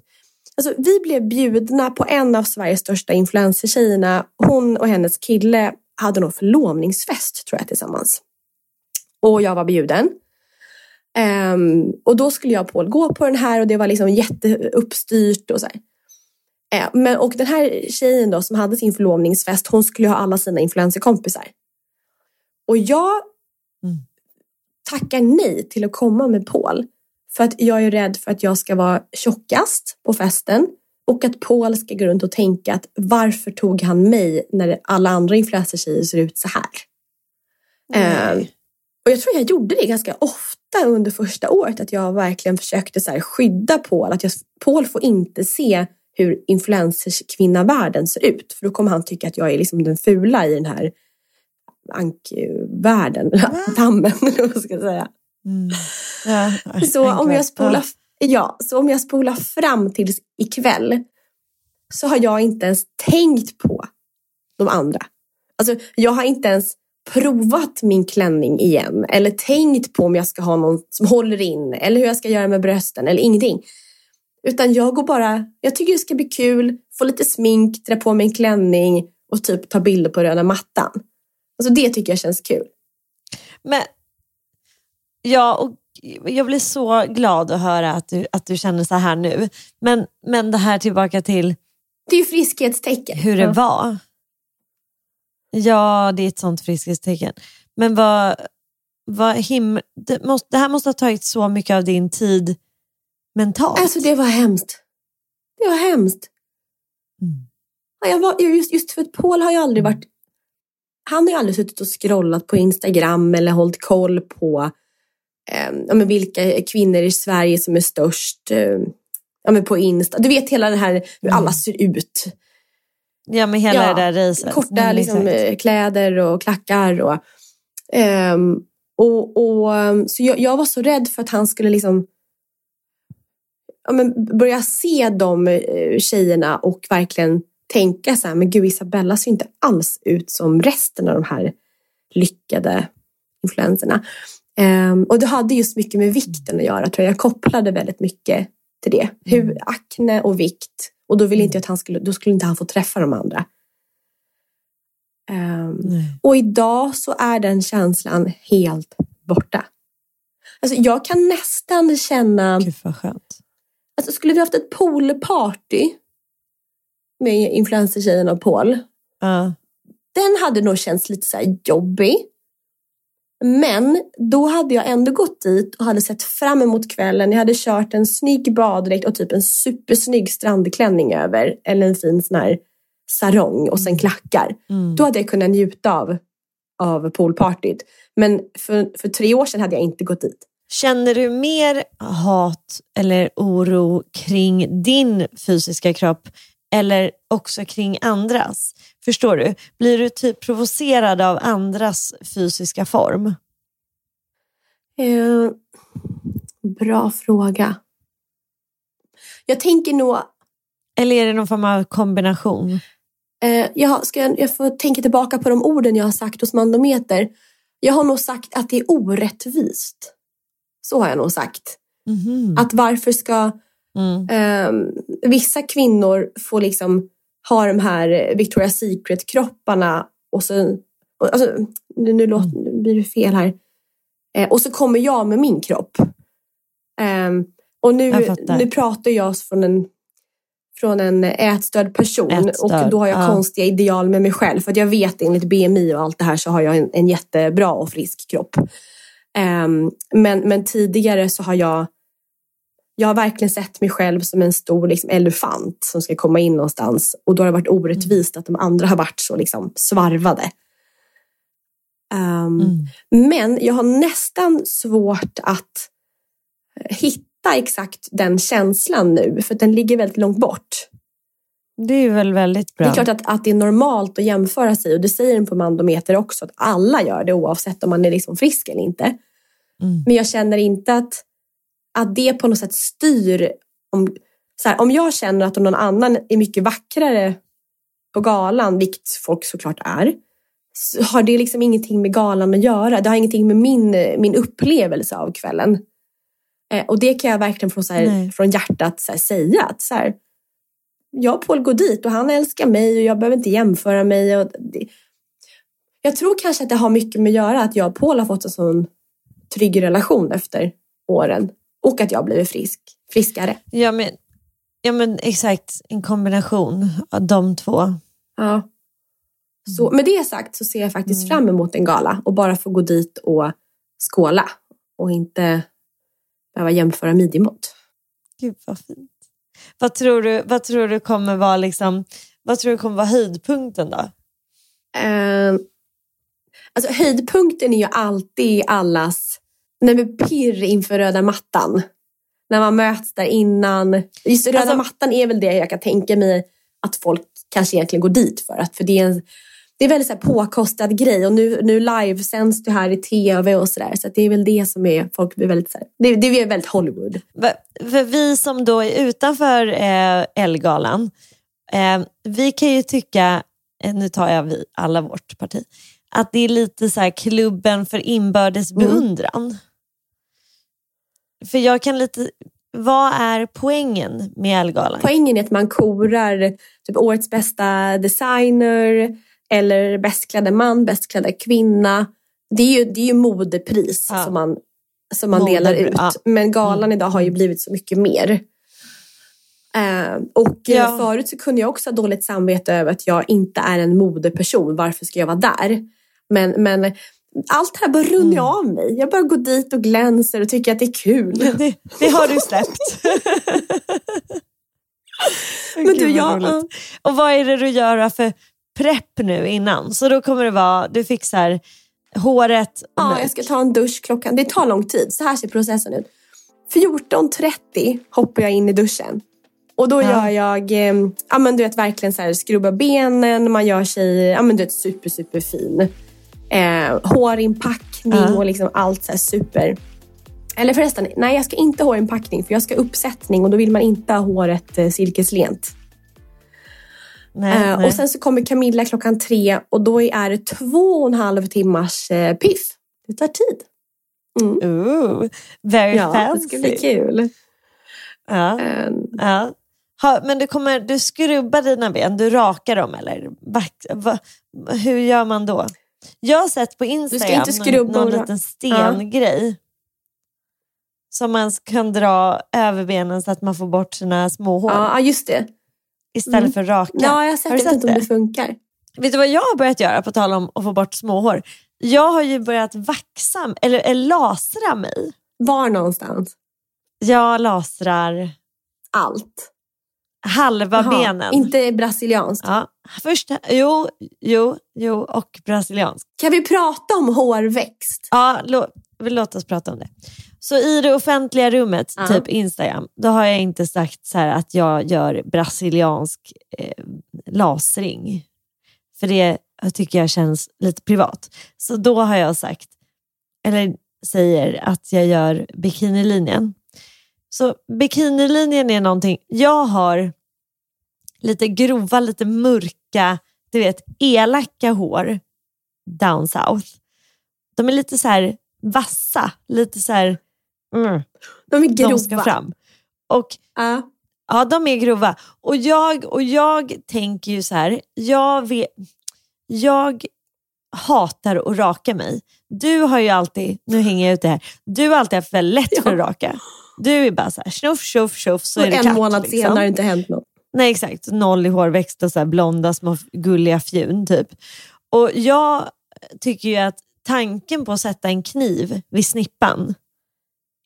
Alltså, vi blev bjudna på en av Sveriges största influencertjejerna. Hon och hennes kille hade nog förlovningsfest tror jag tillsammans. Och jag var bjuden. Ehm, och då skulle jag och Paul gå på den här och det var liksom jätteuppstyrt och så här. Eh, men, och den här tjejen då som hade sin förlovningsfest, hon skulle ha alla sina influencerkompisar. Och jag Mm. Tackar nej till att komma med Paul. För att jag är rädd för att jag ska vara tjockast på festen. Och att Paul ska gå runt och tänka att varför tog han mig när alla andra influencertjejer ser ut så här? Eh, och jag tror jag gjorde det ganska ofta under första året. Att jag verkligen försökte så skydda Paul. Att jag, Paul får inte se hur influencerkvinnavärlden ser ut. För då kommer han tycka att jag är liksom den fula i den här ankvärlden. Dammen, eller vad ska jag säga. Mm. Ja, Så om jag spolar, ja, så om jag spolar fram till ikväll så har jag inte ens tänkt på de andra. Alltså, jag har inte ens provat min klänning igen eller tänkt på om jag ska ha någon som håller in eller hur jag ska göra med brösten eller ingenting. Utan jag går bara, jag tycker det ska bli kul, få lite smink, dra på mig en klänning och typ ta bilder på röda mattan. Alltså det tycker jag känns kul. Men, ja, och jag blir så glad att höra att du, att du känner så här nu. Men, men det här tillbaka till Det är ju friskhetstecken. hur det var. Ja, det är ett sånt friskhetstecken. Men vad, vad him det, måste, det här måste ha tagit så mycket av din tid mentalt. Alltså det var hemskt. Det var hemskt. Mm. Ja, Jag var, just, just för att Paul har ju aldrig varit... Han har ju aldrig suttit och scrollat på Instagram eller hållit koll på eh, men vilka kvinnor i Sverige som är störst. Eh, ja, men på Insta. Du vet hela det här hur alla ser ut. ja, med hela Ja, det där racet. Korta men liksom, exakt. eh, kläder och klackar. Och, ehm, Och, och, um, så jag, jag var så rädd för att han skulle liksom ja, men börja se de eh, tjejerna och verkligen tänka så här, men gud Isabella ser inte alls ut som resten av de här lyckade influenserna. Um, och det hade just mycket med vikten att göra tror jag. Jag kopplade väldigt mycket till det. Hur Mm. akne och vikt. Och då ville inte jag att han skulle, då skulle inte han få träffa de andra. Um, och idag så är den känslan helt borta. Alltså jag kan nästan känna, Gud vad skönt. alltså skulle vi haft ett poolparty med influencertjejen och Paul. Ja. Den hade nog känts lite så jobbig. Men då hade jag ändå gått dit och hade sett fram emot kvällen. Jag hade kört en snygg baddräkt och typ en supersnygg strandklänning över. Eller en fin sån här sarong och sen klackar. Mm. Då hade jag kunnat njuta av, av poolpartyt. Men för, för tre år sedan hade jag inte gått dit. Känner du mer hat eller oro kring din fysiska kropp eller också kring andras? Förstår du? Blir du typ provocerad av andras fysiska form? Eh, bra fråga. Jag tänker nog Eller är det någon form av kombination? Eh, jag, ska, jag jag får tänka tillbaka på de orden jag har sagt hos Mandometer. Jag har nog sagt att det är orättvist. Så har jag nog sagt. Mhm. Att varför ska Mm. eh, vissa kvinnor få liksom ha de här Victoria's Secret-kropparna och så... Alltså, nu, nu, låter, nu blir det fel här. Eh, och så kommer jag med min kropp. Ehm, och nu, nu pratar jag från en, från en ätstörd person Ätstörd, och då har jag ja. konstiga ideal med mig själv. För att jag vet enligt BMI och allt det här så har jag en, en jättebra och frisk kropp. Ehm, men, men tidigare så har jag jag har verkligen sett mig själv som en stor liksom, elefant som ska komma in någonstans. Och då har det varit orättvist att de andra har varit så liksom, svarvade. Ehm, Mm. Men jag har nästan svårt att eh, hitta exakt den känslan nu. För den ligger väldigt långt bort. Det är väl väldigt bra. Det är klart att, att det är normalt att jämföra sig. Och det säger den på Mandometer också. Att alla gör det oavsett om man är liksom frisk eller inte. Mm. Men jag känner inte att, att det på något sätt styr. Om, så här, om jag känner att någon annan är mycket vackrare på galan, vilket folk såklart är, så har det liksom ingenting med galan att göra. Det har ingenting med min, min upplevelse av kvällen. Eh, och det kan jag verkligen från, så här, från hjärtat så här, säga. Att så här, jag och Paul går dit och han älskar mig och jag behöver inte jämföra mig. Och det, jag tror kanske att det har mycket med att göra att jag och Paul har fått en sån trygg relation efter åren. Och att jag blivit frisk, friskare. Ja, men, ja men exakt, en kombination av de två. Ja. Så, med det sagt så ser jag faktiskt Mm. fram emot en gala och bara få gå dit och skåla och inte behöva jämföra midjemått. Gud vad fint. Vad tror du, vad tror du kommer vara liksom, vad tror du kommer vara höjdpunkten då? Eh, alltså höjdpunkten är ju alltid allas när vi pirr inför röda mattan. När man möts där innan. Just röda Alltså- mattan är väl det jag kan tänka mig att folk kanske egentligen går dit för. Att, för det är en det är väldigt så här påkostad grej och nu, nu livesänds det här i tv och sådär. Så att det är väl det som är, folk blir väldigt så här, det, det är väldigt Hollywood. För vi som då är utanför eh, Elgalan, eh, vi kan ju tycka, eh, nu tar jag vi alla vårt parti, att det är lite så här klubben för inbördes Mm. För jag kan lite, vad är poängen med Elgalan? Poängen är att man korar typ årets bästa designer eller bästklädda man, bästklädda kvinna. Det är ju, det är ju modepris Ja. som man, som man Mode- delar ut. ja. Men galan Mm. idag har ju blivit så mycket mer. Eh, och eh, Ja. förut så kunde jag också ha dåligt samvete över att jag inte är en modeperson. Varför ska jag vara där? Men, men allt det här bara runnar Mm. av mig. Jag bara går dit och glänser och tycker att det är kul. Det, det har du släppt. Men Gud, du, jag, roligt. Och vad är det du gör för prepp nu innan? Så då kommer det vara, du fixar håret Ja, jag ska ta en dusch klockan. Det tar lång tid. Så här ser processen ut. 14.30 hoppar jag in i duschen. Och då Ja. gör jag, eh, ja men du vet verkligen så här skrubba benen, man gör sig, ja men du vet super super fin. Eh, hårinpackning och liksom allt så super. Eller förresten, nej jag ska inte ha hårinpackning för jag ska uppsättning och då vill man inte ha håret eh, silkeslent. Nej, Eh, nej. och sen så kommer Camilla klockan tre och då är det två och en halv timmars eh, piff. Det tar tid. Ooh, very Ja, det fancy. ska bli kul. Ja, Eh, ja. Ha, men du, kommer, du skrubbar dina ben, du rakar dem eller? Vax, va, hur gör man då? Jag har sett på Instagram inte skrubba någon, och någon liten stengrej. Som man kan dra över benen så att man får bort sina små hår. ja, just det. Istället Mm. för raka. Ja, jag har sett, Har du vet inte om det? det funkar. Vet du vad jag har börjat göra på tal om att få bort småhår? Jag har ju börjat vaxa, eller, eller lasra mig. Var någonstans? Jag lasrar Allt. Halva Jaha, benen. Inte brasilianskt. Ja, först, jo, jo, jo och brasiliansk. Kan vi prata om hårväxt? Ja, lå, låt oss prata om det. Så i det offentliga rummet, Ja. typ Instagram, då har jag inte sagt så att jag gör brasiliansk eh, lasring. För det jag tycker jag känns lite privat. Så då har jag sagt, eller säger att jag gör bikinilinjen. Så bikinilinjen är någonting, jag har lite grova, lite mörka, du vet elaka hår down south. De är lite så här vassa, lite så här, mm, De är grova. de ska fram. Och Ja. Ja, de är grova. Och jag, och jag tänker ju så här, jag, vet, jag hatar att raka mig. Du har ju alltid, nu hänger jag ut det här, du har alltid haft väldigt lätt för att raka. Du är bara så här, tjoff, tjoff, tjoff så Och är det en klart, månad liksom. senare har det inte hänt något. Nej exakt, noll i hårväxt och så här blonda små gulliga fjun typ. Och jag tycker ju att tanken på att sätta en kniv vid snippan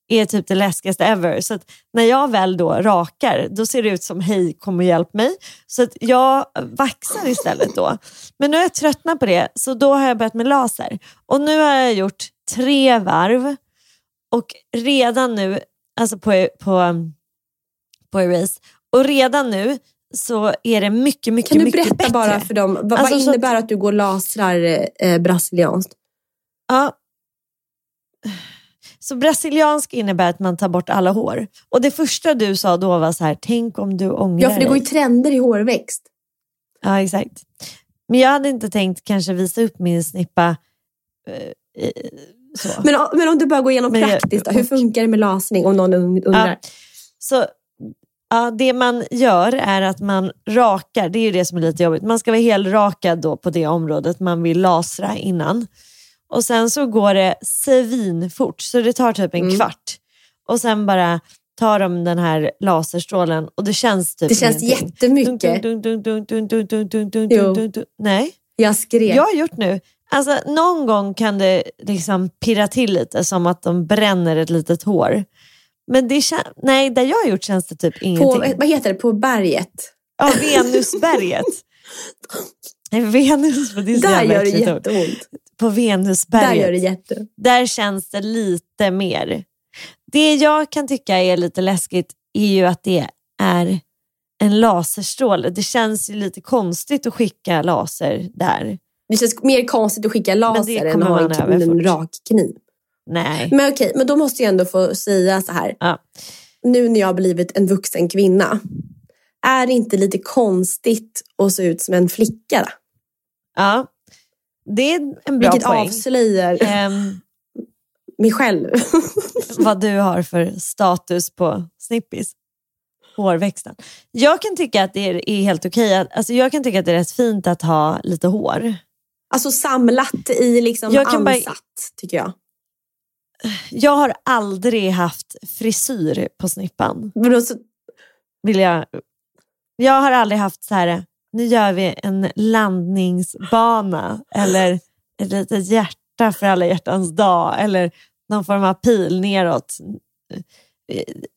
är typ det läskigaste ever. Så att när jag väl då rakar, då ser det ut som hej kom och hjälp mig. Så att jag vaxar istället då. Men nu är jag tröttnat på det, så då har jag börjat med laser. Och nu har jag gjort tre varv och redan nu, alltså på, på, på Erase, och redan nu så är det mycket, mycket, Kan du mycket berätta bättre. bara för dem, vad, Alltså, vad så att- innebär att du går lasrar eh, brasilianskt? Ja. Så brasiliansk innebär att man tar bort alla hår. Och det första du sa då var så här, tänk om du ångrar Ja, för det går ju dig. trender i hårväxt. Ja, exakt. Men jag hade inte tänkt kanske visa upp min snippa eh, så. Men, men om du bara går igenom Men praktiskt, då, hur funkar det med lasning om någon und- undrar? Ja. Så ja, det man gör är att man rakar, det är ju det som är lite jobbigt. Man ska vara helrakad då på det området man vill lasra innan. Och sen så går det svinfort, så det tar typ en Mm. kvart. Och sen bara tar de den här laserstrålen och det känns typ Det känns ingenting. jättemycket. Dun, dun, dun. Nej, Jag skrev. jag har gjort nu. Alltså, någon gång kan det liksom pirra till lite som att de bränner ett litet hår. Men det nej, där jag har gjort känns det typ på, ingenting. vad heter det? På berget. Ja, Venusberget. Venus, det är så Där gör det jätteont. På Venusberget. Där gör det jätteont. där känns det lite mer. Det jag kan tycka är lite läskigt är ju att det är en laserstråle. Det känns ju lite konstigt att skicka laser där. Det känns mer konstigt att skicka laser än att ha en, över en rak kniv. Nej. Men okej, men då måste jag ändå få säga så här. Ja. Nu när jag har blivit en vuxen kvinna. Är det inte lite konstigt att se ut som en flicka? Då? Ja, det är en bra Vilket poäng. avslöjar Ehm, mig själv. vad du har för status på snippis. Hårväxten. Jag kan tycka att det är, är helt okej. att- Alltså jag kan tycka att det är rätt fint att ha lite hår. Alltså samlat i liksom Jag kan bara- tycker jag. Jag har aldrig haft frisyr på snippan. Men då så, Vill jag. jag har aldrig haft så här, nu gör vi en landningsbana eller ett litet hjärta för alla hjärtans dag eller någon form av pil neråt.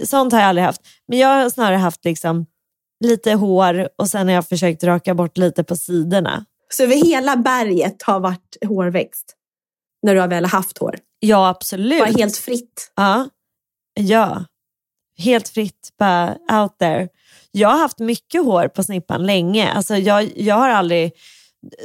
Sånt har jag aldrig haft. Men jag har snarare haft liksom lite hår och sen har jag försökt raka bort lite på sidorna. Så över hela berget har varit hårväxt. När du har väl haft hår. Ja, absolut. Bara helt fritt. Ja. ja, helt fritt, bara out there. Jag har haft mycket hår på snippan länge. Alltså jag, jag har aldrig,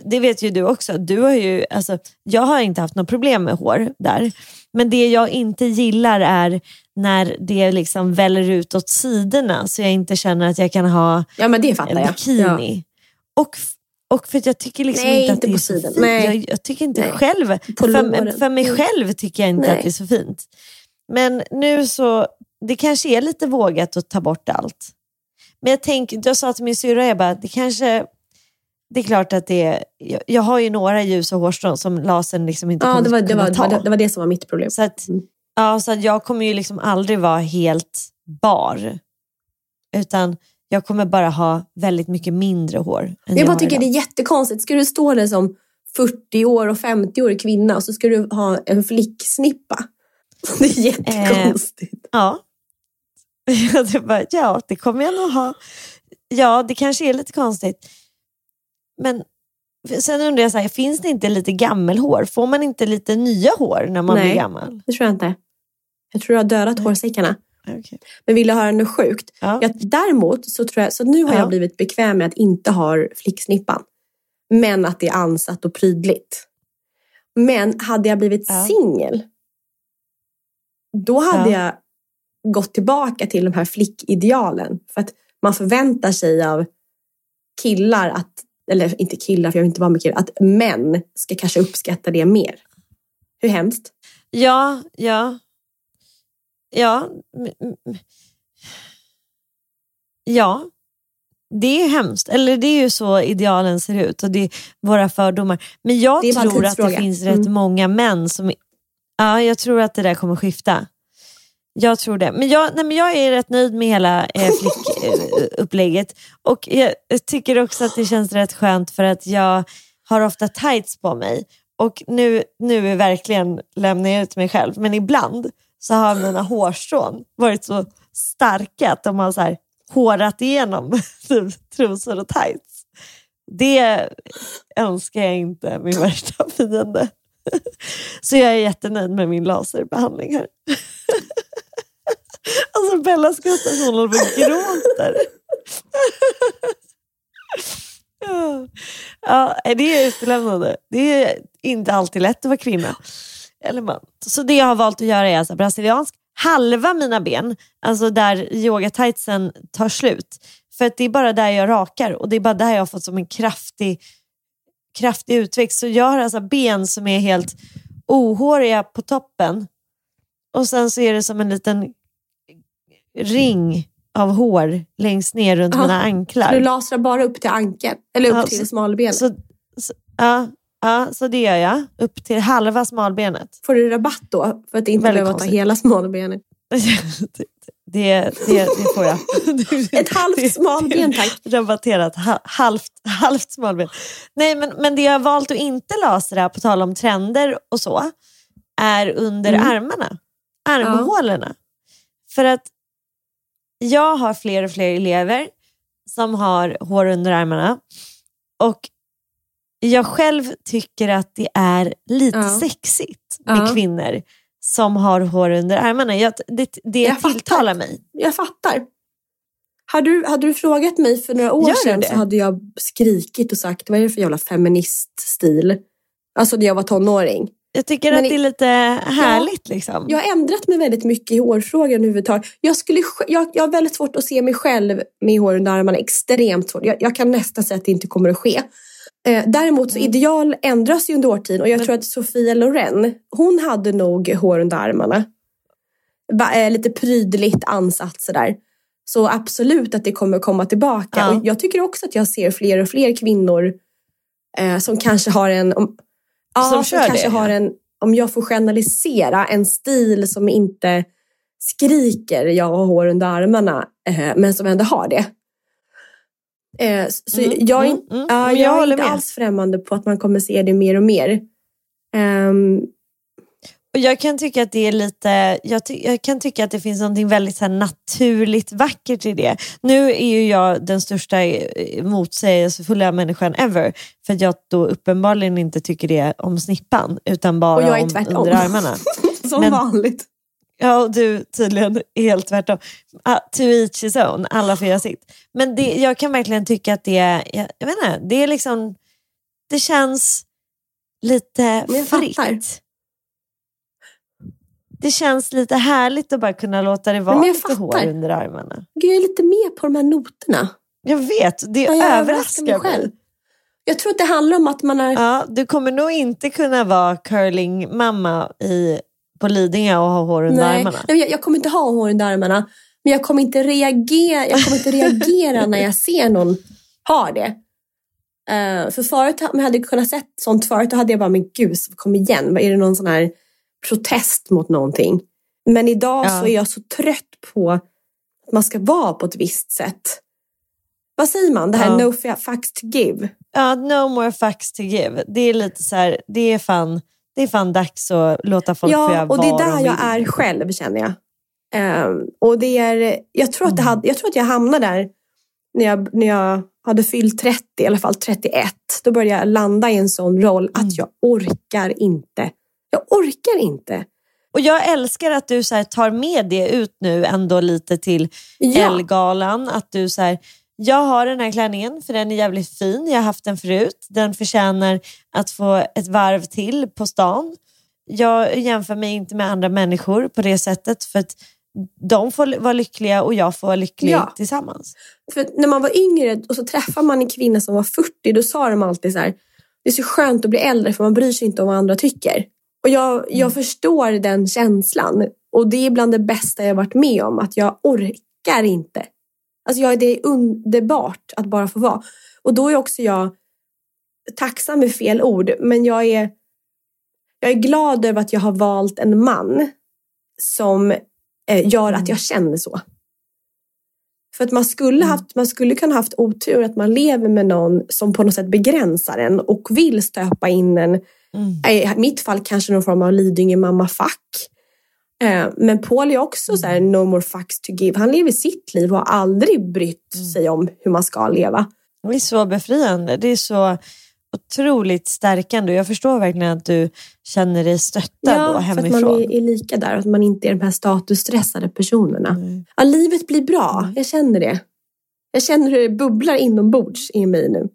det vet ju du också, du har ju, alltså, jag har inte haft något problem med hår där. Men det jag inte gillar är när det liksom väller ut åt sidorna så jag inte känner att jag kan ha Ja men det fattar en jag. bikini. Och, och för att jag tycker liksom Nej, inte att inte det är så fint. Nej. Jag, jag tycker inte Nej. själv, för, för mig själv tycker jag inte Nej. att det är så fint. Men nu så, det kanske är lite vågat att ta bort allt. Men jag tänkte, jag sa till min syrra, jag bara, det kanske, det är klart att det är, jag, jag har ju några ljusa hårstrån som lasern liksom inte Ja, kommer det var det, kunna var, ta. det, var, det var det som var mitt problem. Så att, Mm. ja, så att jag kommer ju liksom aldrig vara helt bar. Utan jag kommer bara ha väldigt mycket mindre hår. Men jag bara tycker idag. det är jättekonstigt. Ska du stå där som 40 år och 50 årig kvinna och så ska du ha en flicksnippa? Det är jättekonstigt. Ja. Ja, det bara, ja, det kommer jag nog ha. Ja, det kanske är lite konstigt. Men sen undrar jag, så här, finns det inte lite gammelhår? Får man inte lite nya hår när man Nej. blir gammal? Det tror jag inte. Jag tror du har dödat hårsäckarna. Okay. Men vill du höra något sjukt? Ja. Jag, däremot så tror jag, så nu har Ja. jag blivit bekväm med att inte ha flicksnippan. Men att det är ansatt och prydligt. Men hade jag blivit Ja. singel, då hade Ja. jag gått tillbaka till de här flickidealen. För att man förväntar sig av killar att, eller inte killar för jag vill inte vara med killar, att män ska kanske uppskatta det mer. Hur hemskt? Ja, ja. Ja. Ja. Det är hemskt. Eller det är ju så idealen ser ut och det är våra fördomar. Men jag tror att det finns rätt Mm. många män som... Ja, jag tror att det där kommer skifta. Jag tror det. Men jag, nej, men jag är rätt nöjd med hela eh, flickupplägget. Och jag tycker också att det känns rätt skönt för att jag har ofta tights på mig. Och nu, nu är verkligen lämnar jag ut mig själv. Men ibland så har mina hårstrån varit så starka att de har så här hårat igenom trosor och tights. Det önskar jag inte min värsta fiende. Så jag är jättenöjd med min laserbehandling här. Alltså Bella skrattar så hon håller på och gråter. Ja, det är utelämnande. Det är inte alltid lätt att vara kvinna. Eller man. Så det jag har valt att göra är alltså brasiliansk. Halva mina ben, alltså där yogatightsen tar slut. För att det är bara där jag rakar och det är bara där jag har fått som en kraftig, kraftig utväxt. Så jag har alltså ben som är helt ohåriga på toppen och sen så är det som en liten ring av hår längst ner runt Ja. mina anklar. Du lasrar bara upp till ankeln, eller upp Ja, till smalbenet. Så, så, ja, ja, så det gör jag. Upp till halva smalbenet. Får du rabatt då? För att inte Väldigt behöva ta hela smalbenet. det, det, det får jag. Ett halvt smalben tack. Rabatterat ha, halvt, halvt smalben. Nej, men, men det jag har valt att inte lasra, på tal om trender och så, är under Mm. armarna. Armhålorna. För att jag har fler och fler elever som har hår under armarna. Och jag själv tycker att det är lite Ja. sexigt med Ja. kvinnor som har hår under armarna. Jag, det det Jag fattar. tilltalar mig. Jag fattar. Hade du, hade du frågat mig för några år Gör sedan det? så hade jag skrikit och sagt vad är det för jävla feministstil? Alltså när jag var tonåring. Jag tycker Men att det är lite härligt. liksom. Jag har ändrat mig väldigt mycket i hårfrågan överhuvudtaget. Jag, skulle, jag, jag har väldigt svårt att se mig själv med hår under armarna. Extremt svårt. Jag, jag kan nästan säga att det inte kommer att ske. Eh, däremot så ideal ändras ju under årtiden och jag tror att Sofia Loren, hon hade nog hår under armarna. Eh, lite prydligt ansats sådär. Så absolut att det kommer komma tillbaka. Ja. Och jag tycker också att jag ser fler och fler kvinnor eh, som kanske har en... Om, ja, Som som, kör kanske det, har ja. en, om jag får generalisera, en stil som inte skriker jag har hår under armarna, eh, men som ändå har det. Eh, så Mm, jag, mm, mm. ja, jag, jag är inte med. alls främmande på att man kommer se det mer och mer. Ehm, Och jag kan tycka att det är lite, jag, ty, jag kan tycka att det finns något väldigt så naturligt vackert i det. Nu är ju jag den största eh, motsägelsefulla människan ever. För att jag då uppenbarligen inte tycker det om snippan utan bara om tvärtom. under armarna. som Men- vanligt. Ja, och du tydligen helt tvärtom. Ah, to each his own, alla får göra sitt. Men det, jag kan verkligen tycka att det är, jag, jag vet inte, det är liksom det känns lite fritt. fattar. Det känns lite härligt att bara kunna låta det vara men jag lite hår fattar. under armarna. Gud, jag är lite med på de här noterna. Jag vet, det Ja, jag överraskar mig mig. själv. Jag tror att det handlar om att man har... Ja, du kommer nog inte kunna vara curlingmamma i, på Lidingö och ha hår under Nej, armarna. nej, jag, jag kommer inte ha hår under armarna. Men jag kommer inte reagera, jag kommer inte reagera när jag ser någon ha det. Eh, för förut, om jag hade kunnat sett sånt förut, då hade jag bara, men gud, kom igen. Är det någon sån här protest mot någonting? Men idag Ja. så är jag så trött på att man ska vara på ett visst sätt. Vad säger man? Det här Ja. no fa- facts to give. Ja, no more facts to give. Det är lite så här, det är fan, det är fan dags att låta folk få göra Ja, och det är där jag är själv känner jag. Ehm, och det är, jag, tror att det hade, jag tror att jag hamnade där när jag, när jag hade fyllt 30, i alla fall 31. Då började jag landa i en sån roll att jag orkar inte. Jag orkar inte. Och jag älskar att du så tar med det ut nu ändå lite till Ja. Elgalan. Att du så här, jag har den här klänningen för den är jävligt fin. Jag har haft den förut. Den förtjänar att få ett varv till på stan. Jag jämför mig inte med andra människor på det sättet för att de får vara lyckliga och jag får vara lycklig Ja. tillsammans. För när man var yngre och så träffar man en kvinna som var 40, då sa de alltid så här, det är så skönt att bli äldre för man bryr sig inte om vad andra tycker. Och jag, jag förstår den känslan. Och det är bland det bästa jag varit med om, att jag orkar inte. Alltså jag, det är underbart att bara få vara. Och då är också jag tacksam med fel ord, men jag är, jag är glad över att jag har valt en man som eh, gör att jag känner så. För att man skulle, haft, man skulle kunna haft otur att man lever med någon som på något sätt begränsar en och vill stöpa in en, eh, i mitt fall kanske någon form av Lidingö mamma-fack. Eh, Men Paul är också så här, no more fucks to give. Han lever sitt liv och har aldrig brytt sig om hur man ska leva. Det är så befriande. Det är så otroligt stärkande. Jag förstår verkligen att du känner dig stöttad då för att hemifrån. man är, lika där. Att man inte är de här statusstressade personerna. Ja, livet blir bra. Jag känner det. Jag känner hur det bubblar inombords i mig nu.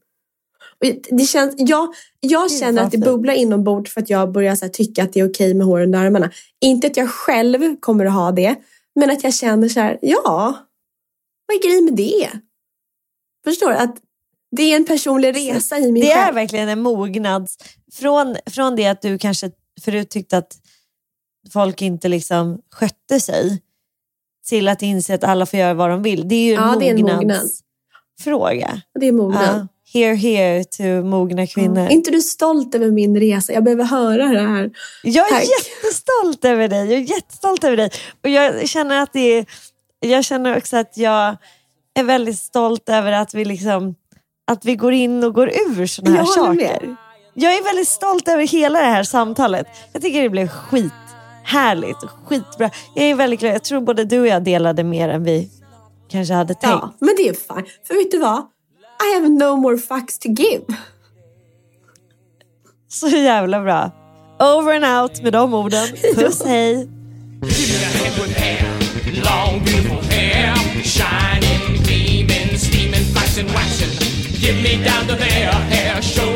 Och det känns, jag jag känner att det bubblar inombords för att jag börjar så tycka att det är okej med hår under armarna. Inte att jag själv kommer att ha det, men att jag känner så här, ja, vad är grejen med det? Förstår du? Att det är en personlig resa i min Det är själ. verkligen en mognad. Från, från det att du kanske förut tyckte att folk inte liksom skötte sig till att inse att alla får göra vad de vill. Det är ju en Ja, är mognadsfråga. Det är mognad. Ja. Here, here to mogna kvinnor. Är inte du stolt över min resa? Jag behöver höra det här. Jag är Tack. jättestolt över dig. Jag är jättestolt över dig. Och jag känner att det är, jag känner också att jag är väldigt stolt över att vi liksom att vi går in och går ur sådana här Jag saker. med. Jag är väldigt stolt över hela det här samtalet. Jag tycker det blev skithärligt och skitbra. Jag är väldigt glad. Jag tror både du och jag delade mer än vi kanske hade tänkt. Ja, men det är fine. För vet du vad? I have no more fucks to give. Så jävla bra. Over and out med de orden. Puss hej. Give me down to there, hair, shoulder